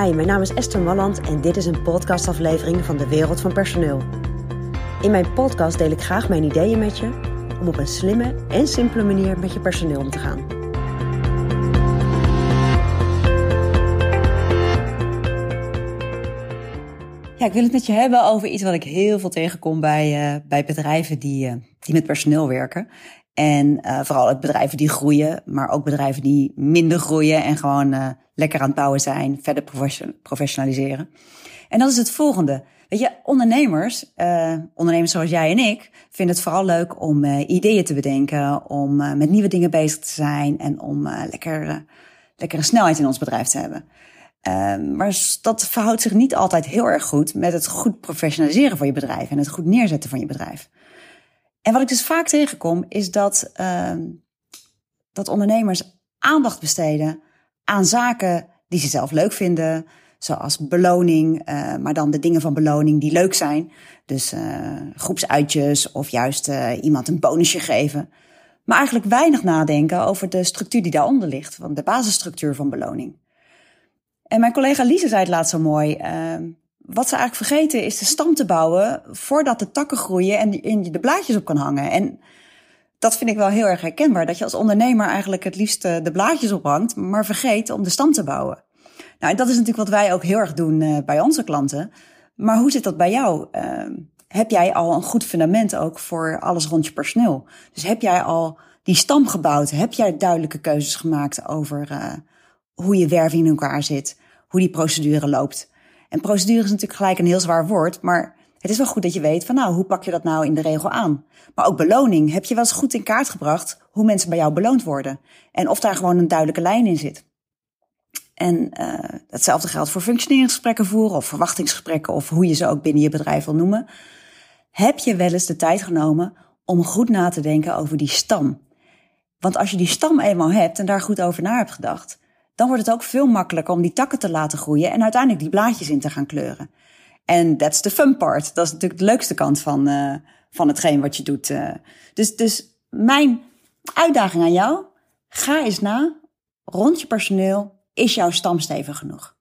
Hi, mijn naam is Esther Malland en dit is een podcastaflevering van de Wereld van Personeel. In mijn podcast deel ik graag mijn ideeën met je om op een slimme en simpele manier met je personeel om te gaan. Ja, ik wil het met je hebben over iets wat ik heel veel tegenkom bij, uh, bij bedrijven die, uh, die met personeel werken. En uh, vooral het bedrijven die groeien, maar ook bedrijven die minder groeien en gewoon uh, lekker aan het bouwen zijn, verder professionaliseren. En dat is het volgende. Weet je, ondernemers, uh, ondernemers zoals jij en ik, vinden het vooral leuk om ideeën te bedenken, om met nieuwe dingen bezig te zijn en om lekker, lekkere snelheid in ons bedrijf te hebben. Ehm, maar dat verhoudt zich niet altijd heel erg goed met het goed professionaliseren van je bedrijf en het goed neerzetten van je bedrijf. En wat ik dus vaak tegenkom, is dat, uh, dat ondernemers aandacht besteden aan zaken die ze zelf leuk vinden, zoals beloning, uh, maar dan de dingen van beloning die leuk zijn. Dus uh, groepsuitjes of juist uh, iemand een bonusje geven. Maar eigenlijk weinig nadenken over de structuur die daaronder ligt, van de basisstructuur van beloning. En mijn collega Lise zei het laatst zo mooi. Ehm, wat ze eigenlijk vergeten is de stam te bouwen voordat de takken groeien en je de blaadjes op kan hangen. En dat vind ik wel heel erg herkenbaar. Dat je als ondernemer eigenlijk het liefst eh, de blaadjes ophangt, maar vergeet om de stam te bouwen. Nou, en dat is natuurlijk wat wij ook heel erg doen uh, bij onze klanten. Maar hoe zit dat bij jou? Uh, heb jij al een goed fundament ook voor alles rond je personeel? Dus heb jij al die stam gebouwd? Heb jij duidelijke keuzes gemaakt over uh, hoe je werving in elkaar zit? Hoe die procedure loopt? En procedure is natuurlijk gelijk een heel zwaar woord, maar het is wel goed dat je weet van nou, hoe pak je dat nou in de regel aan? Maar ook beloning. Heb je wel eens goed in kaart gebracht hoe mensen bij jou beloond worden? En of daar gewoon een duidelijke lijn in zit? En uh, hetzelfde geldt voor functioneringsgesprekken voeren of verwachtingsgesprekken of hoe je ze ook binnen je bedrijf wil noemen. Heb je wel eens de tijd genomen om goed na te denken over die stam? Want als je die stam eenmaal hebt en daar goed over na hebt gedacht, dan wordt het ook veel makkelijker om die takken te laten groeien en uiteindelijk die blaadjes in te gaan kleuren. En that's the fun part. Dat is natuurlijk de leukste kant van, uh, van hetgeen wat je doet. Uh. Dus, dus mijn uitdaging aan jou, ga eens na, rond je personeel, is jouw stam stevig genoeg?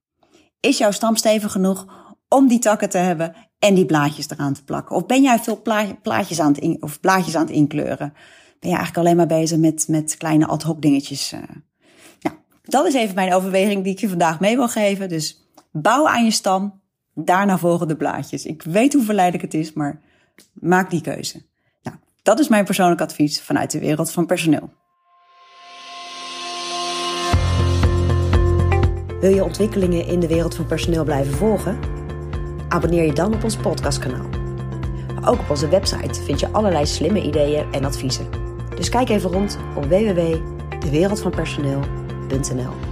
Is jouw stam stevig genoeg om die takken te hebben en die blaadjes eraan te plakken? Of ben jij veel plaatjes aan het in, of blaadjes aan het inkleuren? Ben je eigenlijk alleen maar bezig met, met kleine ad hoc dingetjes? Uh, dat is even mijn overweging die ik je vandaag mee wil geven. Dus bouw aan je stam, daarna volgen de blaadjes. Ik weet hoe verleidelijk het is, maar maak die keuze. Nou, dat is mijn persoonlijk advies vanuit de wereld van personeel. Wil je ontwikkelingen in de wereld van personeel blijven volgen? Abonneer je dan op ons podcastkanaal. ook op onze website vind je allerlei slimme ideeën en adviezen. Dus kijk even rond op www.dewereldvanpersoneel.nl Benson Hill.